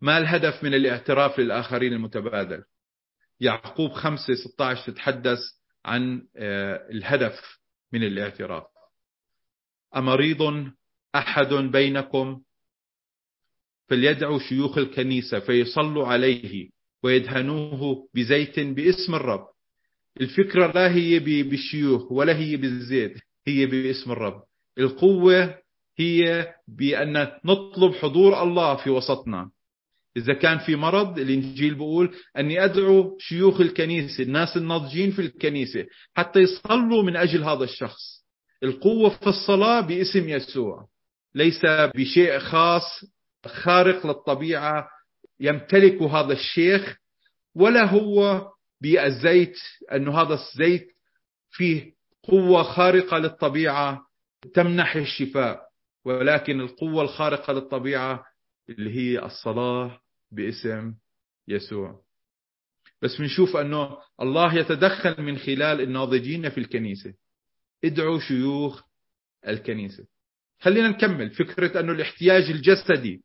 ما الهدف من الاعتراف للآخرين المتبادل؟ يعقوب 5 16 تتحدث عن آه، الهدف من الاعتراف. أمريض أحد بينكم فليدعوا شيوخ الكنيسة فيصلوا عليه ويدهنوه بزيت باسم الرب. الفكرة لا هي بالشيوخ ولا هي بالزيت هي باسم الرب. القوة هي بأن نطلب حضور الله في وسطنا. إذا كان في مرض الإنجيل بيقول أني أدعو شيوخ الكنيسة الناس الناضجين في الكنيسة حتى يصلوا من أجل هذا الشخص. القوة في الصلاة باسم يسوع. ليس بشيء خاص خارق للطبيعة يمتلك هذا الشيخ ولا هو بالزيت أنه هذا الزيت فيه قوة خارقة للطبيعة تمنح الشفاء. ولكن القوة الخارقة للطبيعة اللي هي الصلاة باسم يسوع. بس بنشوف أنه الله يتدخل من خلال الناضجين في الكنيسة. ادعوا شيوخ الكنيسة. خلينا نكمل. فكرة أنه الاحتياج الجسدي.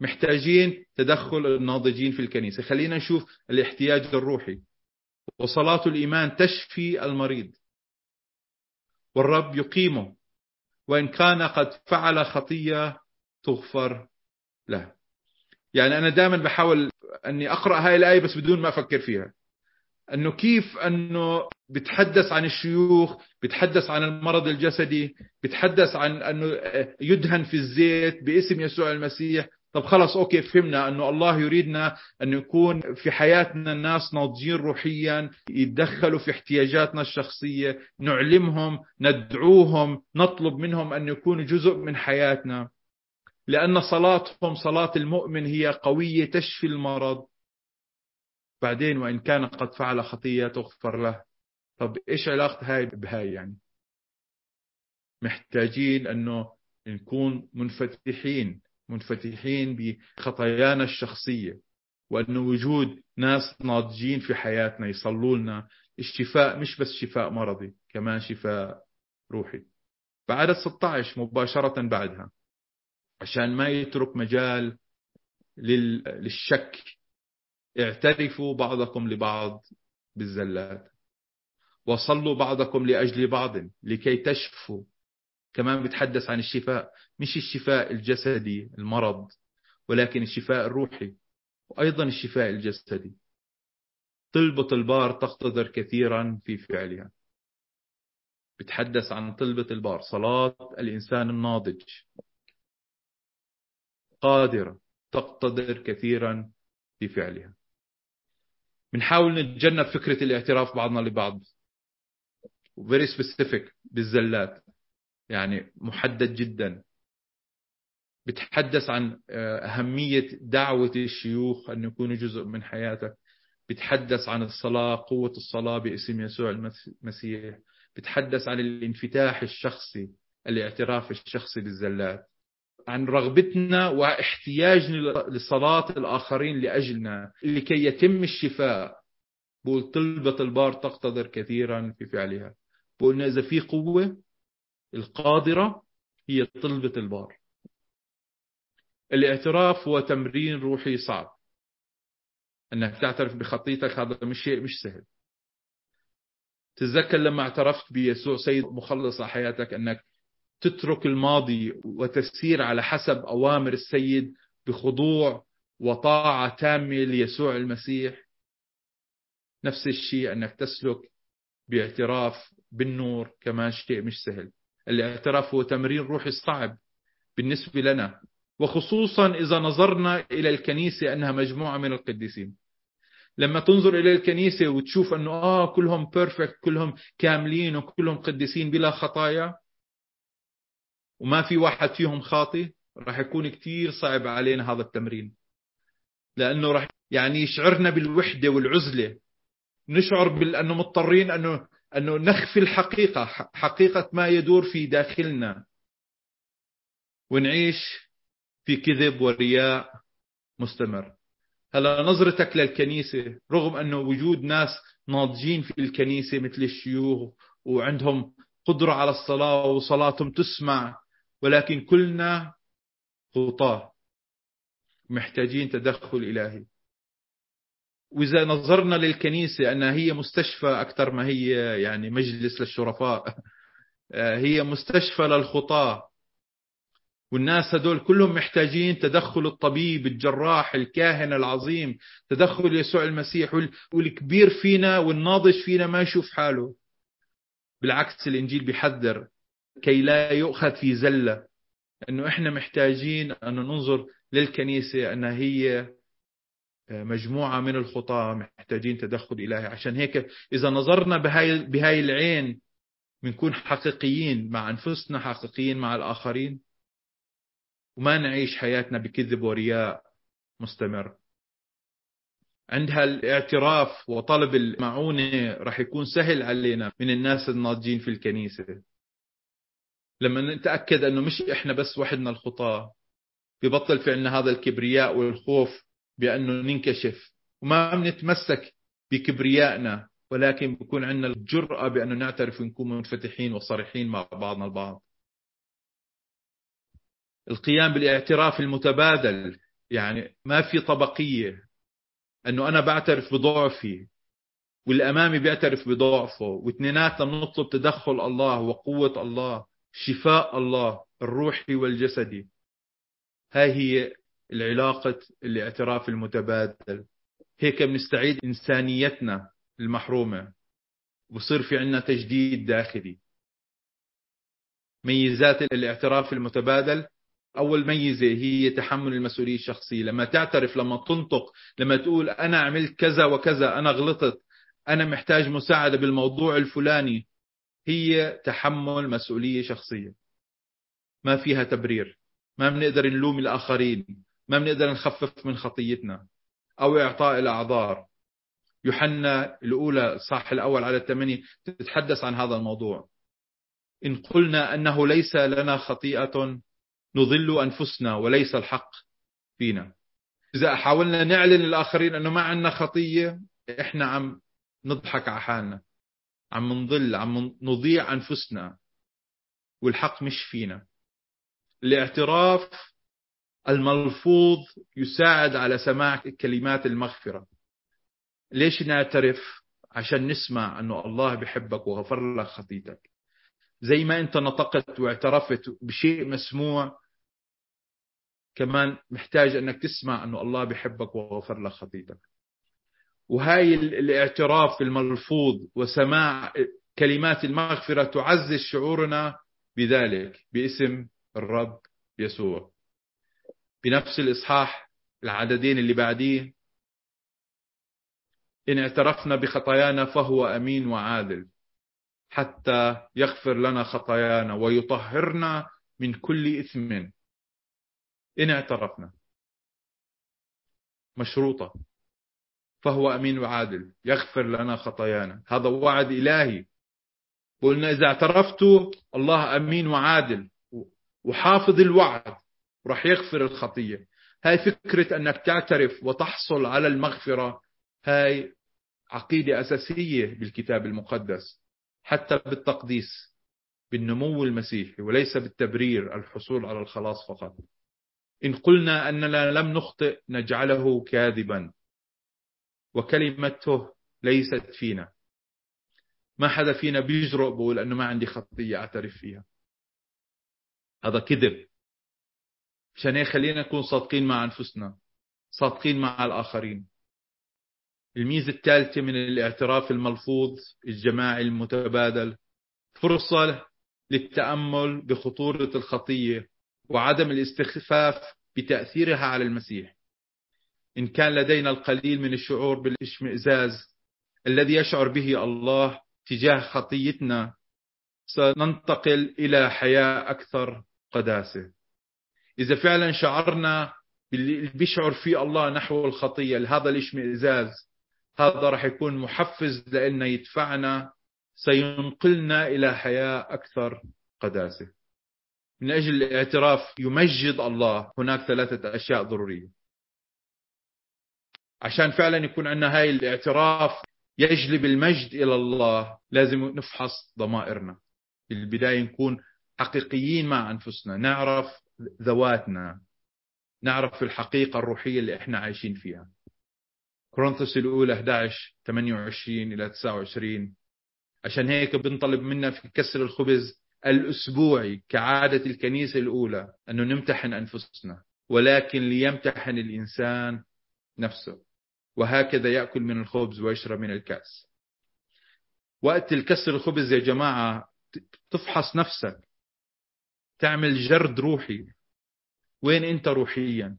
محتاجين تدخل الناضجين في الكنيسة. خلينا نشوف الاحتياج الروحي. وصلاة الإيمان تشفي المريض. والرب يقيمه. وإن كان قد فعل خطية تغفر له. يعني أنا دائما بحاول أني أقرأ هاي الآية بس بدون ما أفكر فيها. أنه كيف أنه بتحدث عن الشيوخ بتحدث عن المرض الجسدي بتحدث عن أنه يدهن في الزيت باسم يسوع المسيح. طب خلص أوكي فهمنا أنه الله يريدنا أن يكون في حياتنا الناس ناضجين روحيا يتدخلوا في احتياجاتنا الشخصية نعلمهم ندعوهم نطلب منهم أن يكونوا جزء من حياتنا. لأن صلاتهم صلاة المؤمن هي قوية تشفي المرض. بعدين وإن كان قد فعل خطيه تغفر له. طب إيش علاقة هاي بهاي يعني؟ محتاجين أنه نكون منفتحين منفتحين بخطايانا الشخصية وأنه وجود ناس ناضجين في حياتنا يصلوا لنا الشفاء مش بس شفاء مرضي كمان شفاء روحي. بعدد 16 مباشرة بعدها. عشان ما يترك مجال للشك. اعترفوا بعضكم لبعض بالزلات. وصلوا بعضكم لأجل بعض لكي تشفوا. كمان بتحدث عن الشفاء. مش الشفاء الجسدي المرض ولكن الشفاء الروحي وأيضا الشفاء الجسدي. طلبة البار تقتدر كثيرا في فعلها. بتحدث عن طلبة البار صلاة الإنسان الناضج. قادرة تقتدر كثيرا في فعلها. بنحاول نتجنب فكرة الاعتراف بعضنا لبعض. Very specific بالزلات. يعني محدد جدا. بتحدث عن آه، أهمية دعوة الشيوخ أن يكونوا جزء من حياتك. بتحدث عن الصلاة قوة الصلاة باسم يسوع المسيح. بتحدث عن الانفتاح الشخصي الاعتراف الشخصي بالزلات. عن رغبتنا واحتياجنا لصلاة الآخرين لأجلنا لكي يتم الشفاء. بقول طلبة البار تقتدر كثيرا في فعلها. بقولنا إذا في قوة القادرة هي طلبة البار. الاعتراف هو تمرين روحي صعب. إنك تعترف بخطيتك هذا مش شيء مش سهل. تتذكر لما اعترفت بيسوع سيد مخلص حياتك إنك تترك الماضي وتسير على حسب أوامر السيد بخضوع وطاعة تامة ليسوع المسيح. نفس الشيء أنك تسلك باعتراف بالنور كمان شيء مش سهل. الاعتراف هو تمرين روحي صعب بالنسبة لنا وخصوصا إذا نظرنا إلى الكنيسة أنها مجموعة من القديسين. لما تنظر إلى الكنيسة وتشوف أنه آه كلهم بيرفكت كلهم كاملين وكلهم قديسين بلا خطايا وما في واحد فيهم خاطي راح يكون كتير صعب علينا هذا التمرين. لأنه راح يعني يشعرنا بالوحدة والعزلة. نشعر بأنه مضطرين أنه أنه نخفي الحقيقة حقيقة ما يدور في داخلنا. ونعيش في كذب ورياء مستمر. هلا نظرتك للكنيسة رغم أنه وجود ناس ناضجين في الكنيسة مثل الشيوخ وعندهم قدرة على الصلاة وصلاتهم تسمع ولكن كلنا خطاة محتاجين تدخل إلهي. وإذا نظرنا للكنيسة أنها هي مستشفى أكثر ما هي يعني مجلس للشرفاء هي مستشفى للخطاة. والناس هدول كلهم محتاجين تدخل الطبيب الجراح الكاهن العظيم تدخل يسوع المسيح والكبير فينا والناضج فينا ما يشوف حاله. بالعكس الإنجيل بيحذر كي لا يؤخذ في زلة. أنه إحنا محتاجين أن ننظر للكنيسة أنها هي مجموعة من الخطاة محتاجين تدخل إلهي عشان هيك إذا نظرنا بهاي, بهاي العين بنكون حقيقيين مع أنفسنا حقيقيين مع الآخرين وما نعيش حياتنا بكذب ورياء مستمر. عندها الاعتراف وطلب المعونة رح يكون سهل علينا من الناس الناضجين في الكنيسة. لما نتأكد أنه مش إحنا بس وحدنا الخطاة ببطل في عنا هذا الكبرياء والخوف بأنه ننكشف. وما بنتمسك بكبريائنا ولكن بكون عندنا الجرأة بأنه نعترف ونكون منفتحين وصريحين مع بعضنا البعض. القيام بالاعتراف المتبادل يعني ما في طبقية. أنه أنا بعترف بضعفي والأمامي بيعترف بضعفه واثنيناتنا بنطلب تدخل الله وقوة الله. شفاء الله الروحي والجسدي هاي هي العلاقة الاعتراف المتبادل. هيك بنستعيد إنسانيتنا المحرومة. وصير في عنا تجديد داخلي. ميزات الاعتراف المتبادل. أول ميزة هي تحمل المسؤولية الشخصية. لما تعترف لما تنطق لما تقول أنا عملت كذا وكذا أنا غلطت أنا محتاج مساعدة بالموضوع الفلاني هي تحمل مسؤولية شخصية. ما فيها تبرير. ما بنقدر نلوم الآخرين. ما بنقدر نخفف من خطيتنا. أو إعطاء الأعذار. يوحنا الأولى صح الأول على الثمانية تتحدث عن هذا الموضوع. إن قلنا أنه ليس لنا خطيئة نضل أنفسنا وليس الحق فينا. إذا حاولنا نعلن للآخرين أنه ما عندنا خطية إحنا عم نضحك على حالنا. عم نضل عم نضيع أنفسنا والحق مش فينا. الاعتراف الملفوظ يساعد على سماع كلمات المغفرة. ليش نعترف؟ عشان نسمع أنه الله بحبك وغفر لك خطيتك. زي ما أنت نطقت واعترفت بشيء مسموع كمان محتاج أنك تسمع أنه الله بحبك وغفر لك خطيتك. وهاي الاعتراف الملفوظ وسماع كلمات المغفرة تعزز شعورنا بذلك باسم الرب يسوع. بنفس الإصحاح العددين اللي بعديه إن اعترفنا بخطايانا فهو أمين وعادل حتى يغفر لنا خطايانا ويطهرنا من كل إثم. إن اعترفنا. مشروطة. فهو أمين وعادل. يغفر لنا خطايانا. هذا وعد إلهي. قلنا إذا اعترفت الله أمين وعادل وحافظ الوعد وراح يغفر الخطية. هاي فكرة أنك تعترف وتحصل على المغفرة هاي عقيدة أساسية بالكتاب المقدس حتى بالتقديس بالنمو المسيحي وليس بالتبرير الحصول على الخلاص فقط. إن قلنا أننا لم نخطئ نجعله كاذبا. وكلمته ليست فينا. ما حدا فينا بيجرؤ بقول أنه ما عندي خطية أعترف فيها. هذا كذب. عشان هيك خلينا نكون صادقين مع أنفسنا صادقين مع الآخرين. الميزة الثالثة من الاعتراف الملفوظ الجماعي المتبادل فرصة للتأمل بخطورة الخطية وعدم الاستخفاف بتأثيرها على المسيح. إن كان لدينا القليل من الشعور بالاشمئزاز الذي يشعر به الله تجاه خطيتنا سننتقل إلى حياة أكثر قداسة. إذا فعلا شعرنا باللي بيشعر فيه الله نحو الخطية هذا الاشمئزاز هذا راح يكون محفز لنا يدفعنا سينقلنا إلى حياة أكثر قداسة. من أجل الاعتراف يمجد الله. هناك ثلاثة أشياء ضرورية. عشان فعلا يكون عندنا هاي الاعتراف يجلب المجد إلى الله لازم نفحص ضمائرنا. في البداية نكون حقيقيين مع أنفسنا نعرف ذواتنا نعرف الحقيقة الروحية اللي إحنا عايشين فيها. كورنثوس الأولى 11 28 إلى 29 عشان هيك بنطلب منا في كسر الخبز الأسبوعي كعادة الكنيسة الأولى أنه نمتحن أنفسنا ولكن ليمتحن الإنسان نفسه. وهكذا يأكل من الخبز ويشرب من الكأس. وقت الكسر الخبز يا جماعة تفحص نفسك. تعمل جرد روحي. وين أنت روحيا؟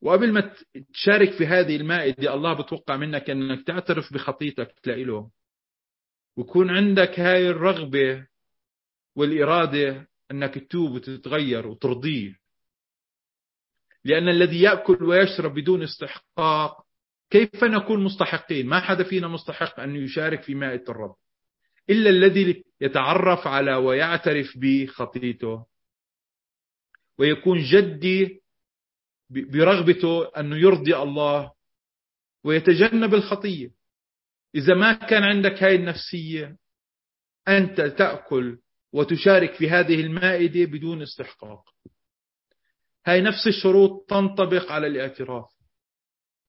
وقبل ما تشارك في هذه المائدة الله بتوقع منك أنك تعترف بخطيتك له. ويكون عندك هاي الرغبة والإرادة أنك تتوب وتتغير وترضيه. لأن الذي يأكل ويشرب بدون استحقاق كيف نكون مستحقين؟ ما حدا فينا مستحق أن يشارك في مائدة الرب. إلا الذي يتعرف على ويعترف بخطيته. ويكون جدي برغبته أنه يرضي الله. ويتجنب الخطية. إذا ما كان عندك هاي النفسية أنت تأكل وتشارك في هذه المائدة بدون استحقاق. هاي نفس الشروط تنطبق على الاعتراف.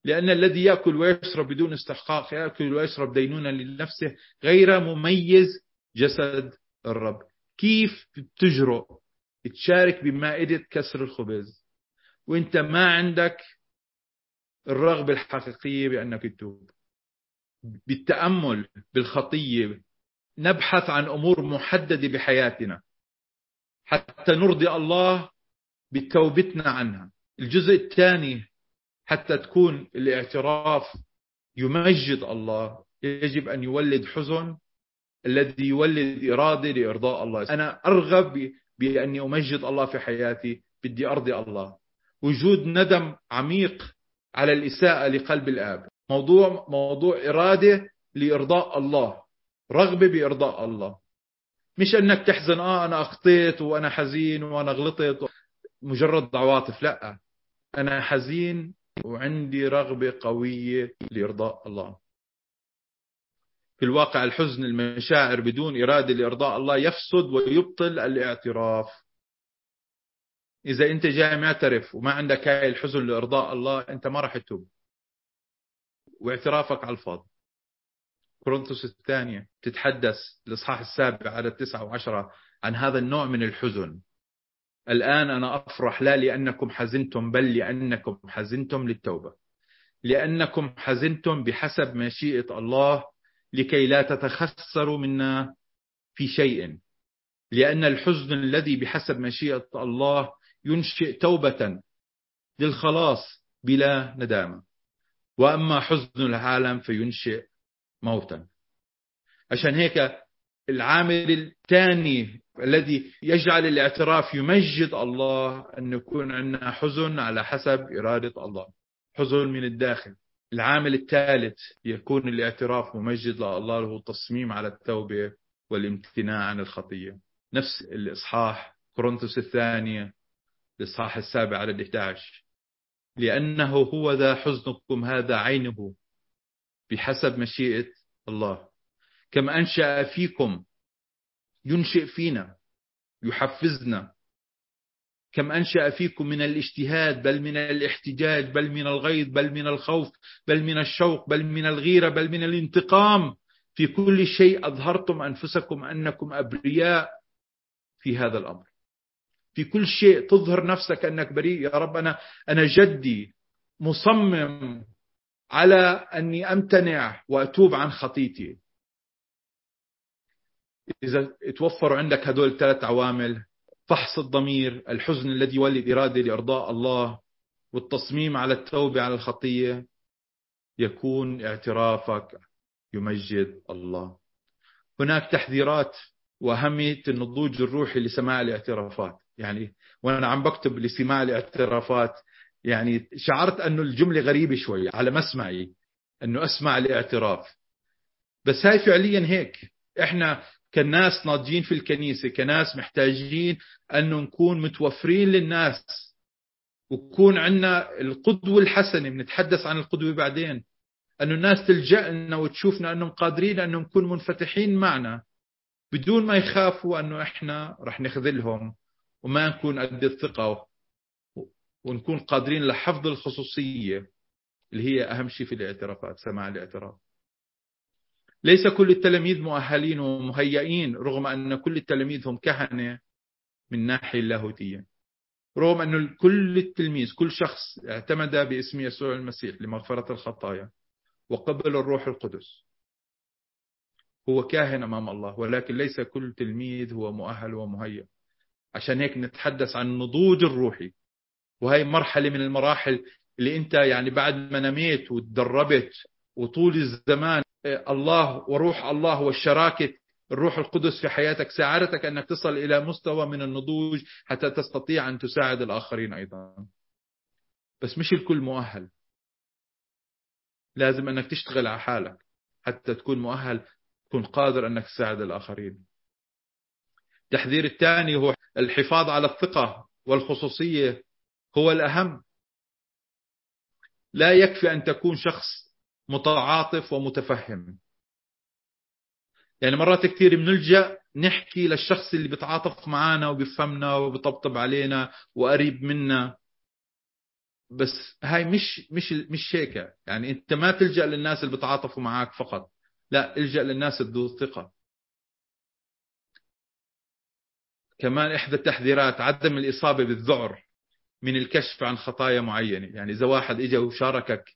لأن الذي يأكل ويشرب بدون استحقاق يأكل ويشرب دينونا لنفسه غير مميز جسد الرب. كيف بتجرؤ تشارك بمائدة كسر الخبز وانت ما عندك الرغبة الحقيقية بأنك تتوب؟ بالتأمل بالخطية نبحث عن أمور محددة بحياتنا حتى نرضي الله بتوبتنا عنها. الجزء الثاني حتى تكون الاعتراف يمجد الله يجب أن يولد حزن الذي يولد إرادة لإرضاء الله. أنا أرغب بأني أمجد الله في حياتي بدي أرضي الله. وجود ندم عميق على الإساءة لقلب الآب. موضوع موضوع إرادة لإرضاء الله رغبة بإرضاء الله. مش أنك تحزن آه أنا أخطيت وأنا حزين وأنا غلطت. مجرد عواطف لا. أنا حزين وعندي رغبة قوية لإرضاء الله. في الواقع الحزن المشاعر بدون إرادة لإرضاء الله يفسد ويبطل الاعتراف. إذا أنت جاي معترف وما عندك هاي الحزن لإرضاء الله أنت ما راح تتوب. واعترافك على الفاضي. كورنثوس الثانية تتحدث الإصحاح السابع على التسعة وعشرة عن هذا النوع من الحزن. الآن أنا أفرح لا لأنكم حزنتم بل لأنكم حزنتم للتوبة. لأنكم حزنتم بحسب مشيئة الله لكي لا تتخسروا منا في شيء. لأن الحزن الذي بحسب مشيئة الله ينشئ توبة للخلاص بلا ندامة. وأما حزن العالم فينشئ موتا. عشان هيك العامل الثاني الذي يجعل الاعتراف يمجد الله أن يكون عندنا حزن على حسب إرادة الله حزن من الداخل. العامل الثالث يكون الاعتراف ممجد لله له تصميم على التوبة والامتناع عن الخطية. نفس الإصحاح كورنثوس الثانية الإصحاح السابع على 11 لأنه هو ذا حزنكم هذا عينه بحسب مشيئة الله. كما أنشأ فيكم ينشئ فينا يحفزنا. كم أنشأ فيكم من الاجتهاد بل من الاحتجاج بل من الغيظ بل من الخوف بل من الشوق بل من الغيرة بل من الانتقام. في كل شيء أظهرتم أنفسكم أنكم أبرياء في هذا الأمر. في كل شيء تظهر نفسك أنك بريء. يا رب أنا, أنا جدي مصمم على أني أمتنع وأتوب عن خطيتي. إذا توفروا عندك هدول الثلاث عوامل فحص الضمير الحزن الذي يولد إرادة لإرضاء الله والتصميم على التوبة على الخطية يكون اعترافك يمجد الله. هناك تحذيرات وأهمية النضوج الروحي لسماع الاعترافات. يعني وأنا عم بكتب لسماع الاعترافات يعني شعرت أنه الجملة غريبة شوي على مسمعي أنه أسمع الاعتراف. بس هاي فعليا هيك. إحنا كناس ناضجين في الكنيسة كناس محتاجين أنه نكون متوفرين للناس. وكون عندنا القدوة الحسنة بنتحدث عن القدوة بعدين. أنه الناس تلجأ لنا وتشوفنا أنهم قادرين أنه نكون منفتحين معنا بدون ما يخافوا أنه إحنا رح نخذلهم وما نكون قد الثقة ونكون قادرين لحفظ الخصوصية اللي هي أهم شيء في الاعترافات سماع الاعتراف. ليس كل التلاميذ مؤهلين ومهيئين رغم أن كل التلاميذ هم كهنة من ناحية اللاهوتية. رغم أن كل التلميذ كل شخص اعتمد باسم يسوع المسيح لمغفرة الخطايا وقبل الروح القدس. هو كاهن أمام الله ولكن ليس كل تلميذ هو مؤهل ومهيئ. عشان هيك نتحدث عن النضوج الروحي. وهي مرحلة من المراحل اللي أنت يعني بعد ما نميت وتدربت وطول الزمان الله وروح الله والشراكة الروح القدس في حياتك ساعدتك أنك تصل إلى مستوى من النضوج حتى تستطيع أن تساعد الآخرين أيضا. بس مش الكل مؤهل. لازم أنك تشتغل على حالك حتى تكون مؤهل تكون قادر أنك تساعد الآخرين. التحذير الثاني هو الحفاظ على الثقة والخصوصية هو الأهم. لا يكفي أن تكون شخص متعاطف ومتفهم. يعني مرات كثير بنلجأ نحكي للشخص اللي بتعاطف معنا وبيفهمنا وبطبطب علينا وقريب منا. بس هاي مش مش مش هيك. يعني انت ما تلجأ للناس اللي بتعاطفوا معك فقط. لا الجأ للناس ذو ثقة. كمان إحدى التحذيرات عدم الإصابة بالذعر من الكشف عن خطايا معينة. يعني إذا واحد إجا وشاركك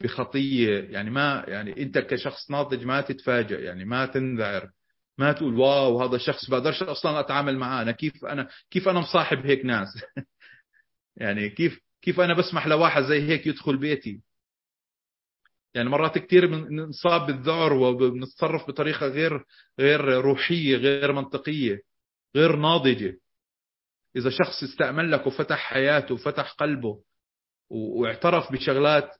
بخطية يعني ما يعني أنت كشخص ناضج ما تتفاجئ يعني ما تنذعر ما تقول واو هذا الشخص بقدرش أصلا أتعامل معاه أنا كيف أنا كيف أنا مصاحب هيك ناس؟ يعني كيف كيف أنا بسمح لواحد زي هيك يدخل بيتي؟ يعني مرات كثير بنصاب بالذعر وبنتصرف بطريقة غير غير روحية غير منطقية غير ناضجة. إذا شخص استأمن لك وفتح حياته وفتح قلبه واعترف بشغلات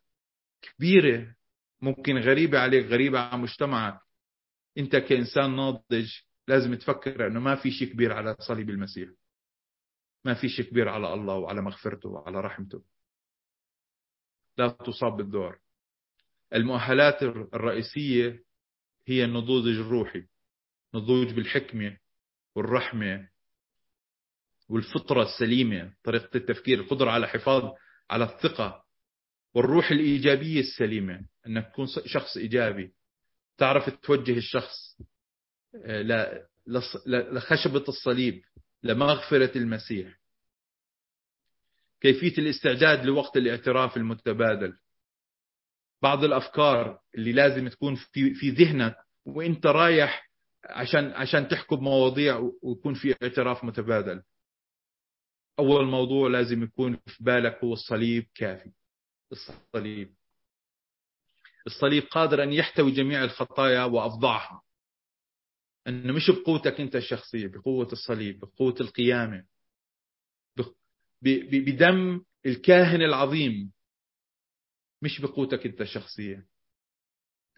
كبيرة ممكن غريبة عليك غريبة على مجتمعك. أنت كإنسان ناضج لازم تفكر أنه ما في شيء كبير على صليب المسيح. ما في شيء كبير على الله وعلى مغفرته وعلى رحمته. لا تصاب بالذعر المؤهلات الرئيسية هي النضوج الروحي نضوج بالحكمة والرحمة والفطرة السليمة طريقة التفكير القدرة على حفاظ على الثقة والروح الإيجابية السليمة أنك تكون شخص إيجابي. تعرف توجه الشخص آه، لخشبة الصليب لمغفرة المسيح. كيفية الاستعداد لوقت الاعتراف المتبادل. بعض الأفكار اللي لازم تكون في, في ذهنك وإنت رايح عشان عشان تحكوا بمواضيع ويكون في اعتراف متبادل. أول موضوع لازم يكون في بالك هو الصليب كافي. الصليب. الصليب قادر أن يحتوي جميع الخطايا وأفضعها. أنه مش بقوتك أنت الشخصية بقوة الصليب بقوة القيامة بدم الكاهن العظيم. مش بقوتك أنت الشخصية.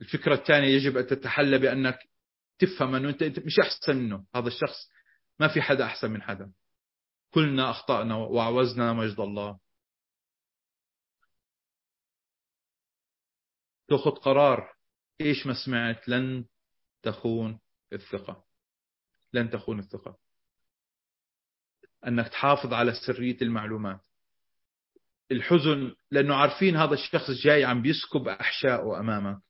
الفكرة الثانية يجب أن تتحلى بأنك تفهم أنه أنت مش أحسن منه. هذا الشخص ما في حدا أحسن من حدا. كلنا أخطأنا وعوزنا مجد الله. تأخذ قرار. إيش ما سمعت؟ لن تخون الثقة. لن تخون الثقة. أنك تحافظ على سرية المعلومات. الحزن لأنه عارفين هذا الشخص جاي عم بيسكب احشائه أمامك.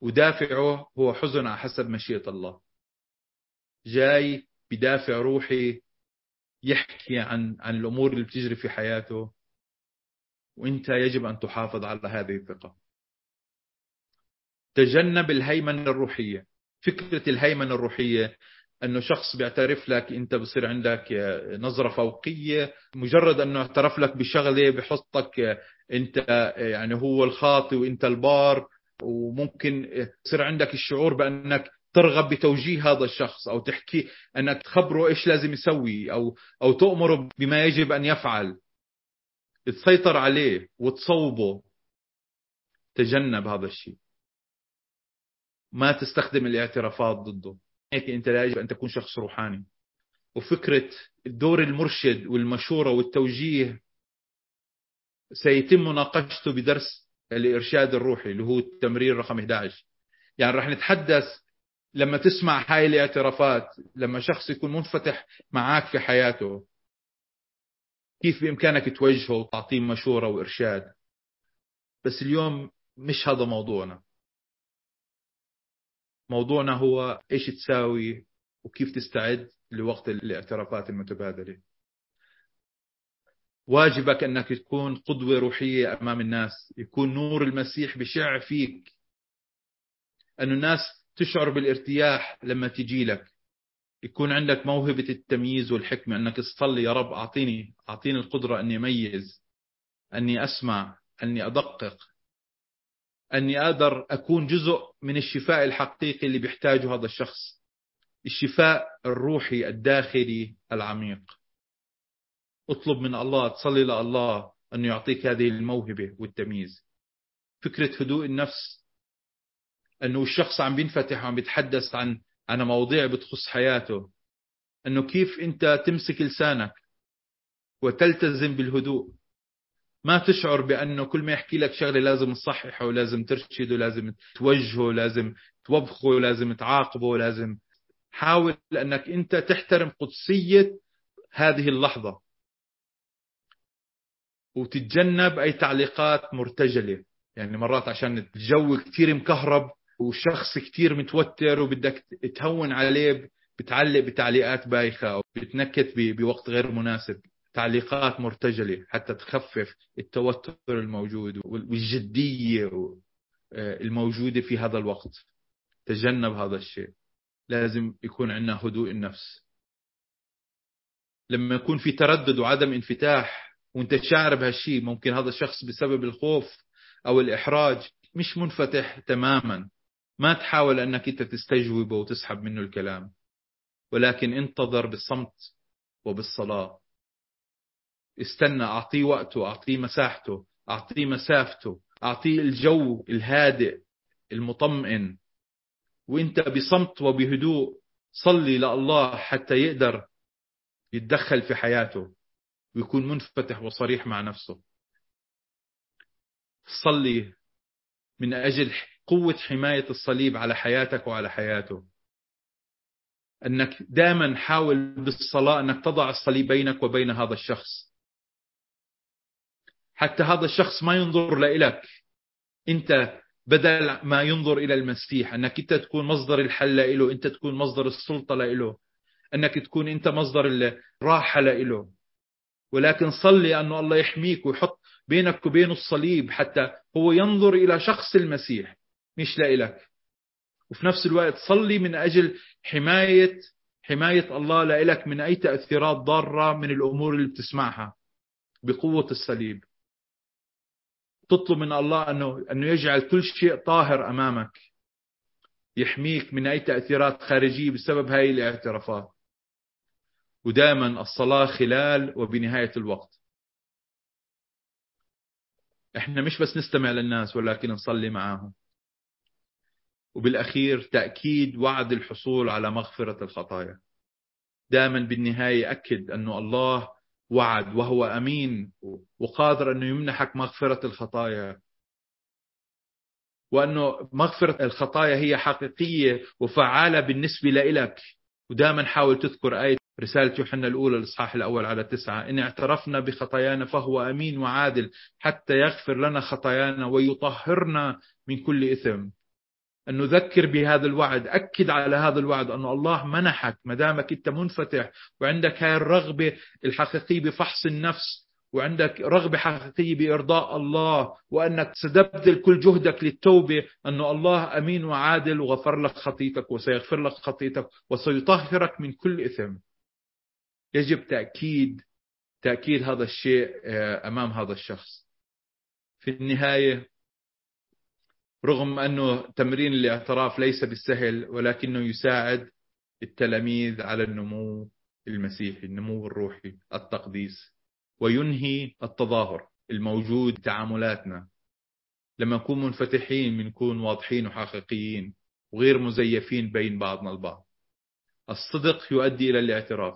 ودافعه هو حزن على حسب مشيئة الله. جاي بدافع روحي يحكي عن عن الأمور اللي بتجري في حياته. وأنت يجب أن تحافظ على هذه الثقة. تجنب الهيمنة الروحية. فكرة الهيمنة الروحية أنه شخص بيعترف لك أنت بصير عندك نظرة فوقية مجرد أنه اعترف لك بشغلة بحطك أنت يعني هو الخاطي وأنت البار وممكن يصير عندك الشعور بأنك ترغب بتوجيه هذا الشخص أو تحكي أنك تخبره إيش لازم يسوي أو أو تؤمره بما يجب أن يفعل. تسيطر عليه وتصوبه. تجنب هذا الشيء. ما تستخدم الاعترافات ضده. هيك أنت لا يجب أن تكون شخص روحاني. وفكرة دور المرشد والمشورة والتوجيه سيتم مناقشته بدرس الإرشاد الروحي اللي هو التمرير رقم 11 يعني رح نتحدث لما تسمع هاي الاعترافات لما شخص يكون منفتح معك في حياته كيف بإمكانك توجهه وتعطيه مشورة وإرشاد. بس اليوم مش هذا موضوعنا. موضوعنا هو إيش تساوي وكيف تستعد لوقت الاعترافات المتبادلة. واجبك أنك تكون قدوة روحية أمام الناس يكون نور المسيح بشع فيك. أن الناس تشعر بالارتياح لما تجي لك. يكون عندك موهبة التمييز والحكمة أنك تصلي يا رب أعطيني أعطيني القدرة أني أميز أني أسمع أني أدقق أني أقدر أكون جزء من الشفاء الحقيقي اللي بيحتاجه هذا الشخص. الشفاء الروحي الداخلي العميق. اطلب من الله تصلي لله أنه يعطيك هذه الموهبة والتمييز. فكرة هدوء النفس أنه الشخص عم بينفتح وعم بيتحدث عن عن مواضيع بتخص حياته. أنه كيف أنت تمسك لسانك وتلتزم بالهدوء. ما تشعر بأنه كل ما يحكي لك شغلة لازم تصححه ولازم ترشده لازم توجهه لازم توبخه لازم تعاقبه لازم حاول أنك أنت تحترم قدسية هذه اللحظة. وتتجنب أي تعليقات مرتجلة. يعني مرات عشان الجو كثير مكهرب والشخص كثير متوتر وبدك تهون عليه بتعلق بتعليقات بايخة أو بتنكت بوقت غير مناسب. تعليقات مرتجلة حتى تخفف التوتر الموجود والجدية آه، الموجودة في هذا الوقت. تجنب هذا الشيء. لازم يكون عندنا هدوء النفس. لما يكون في تردد وعدم انفتاح وانت شاعر بهالشيء ممكن هذا الشخص بسبب الخوف أو الإحراج مش منفتح تماما. ما تحاول أنك أنت تستجوبه وتسحب منه الكلام. ولكن انتظر بالصمت وبالصلاة. استنى أعطيه وقته أعطيه مساحته أعطيه مسافته أعطيه الجو الهادئ المطمئن. وإنت بصمت وبهدوء صلي لله حتى يقدر يتدخل في حياته ويكون منفتح وصريح مع نفسه. صلي من أجل قوة حماية الصليب على حياتك وعلى حياته. أنك دائما حاول بالصلاة أنك تضع الصليب بينك وبين هذا الشخص. حتى هذا الشخص ما ينظر لإلك أنت بدل ما ينظر إلى المسيح أنك أنت تكون مصدر الحل له أنت تكون مصدر السلطة له أنك تكون أنت مصدر الراحة له ولكن صلي أنه الله يحميك ويحط بينك وبين الصليب حتى هو ينظر إلى شخص المسيح مش لإلك وفي نفس الوقت صلي من أجل حماية حماية الله لإلك من أي تأثيرات ضارة من الأمور اللي بتسمعها بقوة الصليب. تطلب من الله أنه, أنه يجعل كل شيء طاهر أمامك. يحميك من أي تأثيرات خارجية بسبب هاي الاعترافات. ودائما الصلاة خلال وبنهاية الوقت. إحنا مش بس نستمع للناس ولكن نصلي معاهم. وبالأخير تأكيد وعد الحصول على مغفرة الخطايا. دائما بالنهاية أكد أنه الله وعد وهو أمين وقادر أنه يمنحك مغفرة الخطايا. وأنه مغفرة الخطايا هي حقيقية وفعالة بالنسبة لإلك. ودائما حاول تذكر آية رسالة يوحنا الأولى الإصحاح الأول على تسعة. إن اعترفنا بخطايانا فهو أمين وعادل حتى يغفر لنا خطايانا ويطهرنا من كل إثم. أن نذكر بهذا الوعد. أكد على هذا الوعد أن الله منحك ما دامك أنت منفتح وعندك هاي الرغبة الحقيقية بفحص النفس وعندك رغبة حقيقية بإرضاء الله وأنك ستبذل كل جهدك للتوبة أن الله أمين وعادل وغفر لك خطيتك وسيغفر لك خطيتك وسيطهرك من كل إثم. يجب تأكيد تأكيد هذا الشيء آه، أمام هذا الشخص. في النهاية رغم أنه تمرين الاعتراف ليس بالسهل ولكنه يساعد التلاميذ على النمو المسيحي النمو الروحي التقديس وينهي التظاهر الموجود تعاملاتنا. لما نكون منفتحين بنكون واضحين وحقيقيين وغير مزيفين بين بعضنا البعض. الصدق يؤدي إلى الاعتراف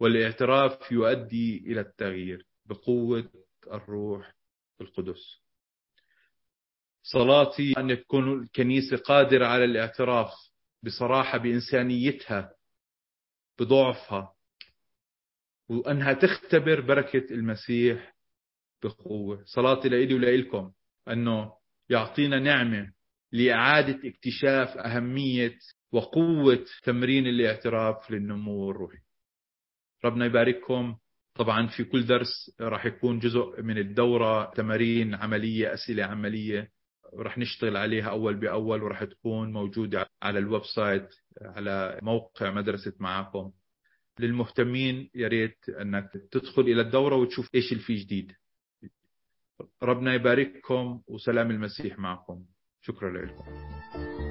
والاعتراف يؤدي إلى التغيير بقوة الروح القدس. صلاتي أن تكون الكنيسة قادرة على الاعتراف بصراحة بإنسانيتها بضعفها وأنها تختبر بركة المسيح بقوة. صلاتي لإلي ولإلكم أنه يعطينا نعمة لإعادة اكتشاف أهمية وقوة تمرين الاعتراف للنمو الروحي. ربنا يبارككم. طبعا في كل درس راح يكون جزء من الدورة تمارين عملية أسئلة عملية. راح نشتغل عليها أول بأول وراح تكون موجودة على ال website على موقع مدرسة معاكم. للمهتمين يا ريت أنك تدخل إلى الدورة وتشوف إيش اللي فيه جديد. ربنا يبارككم وسلام المسيح معكم. شكرا لكم.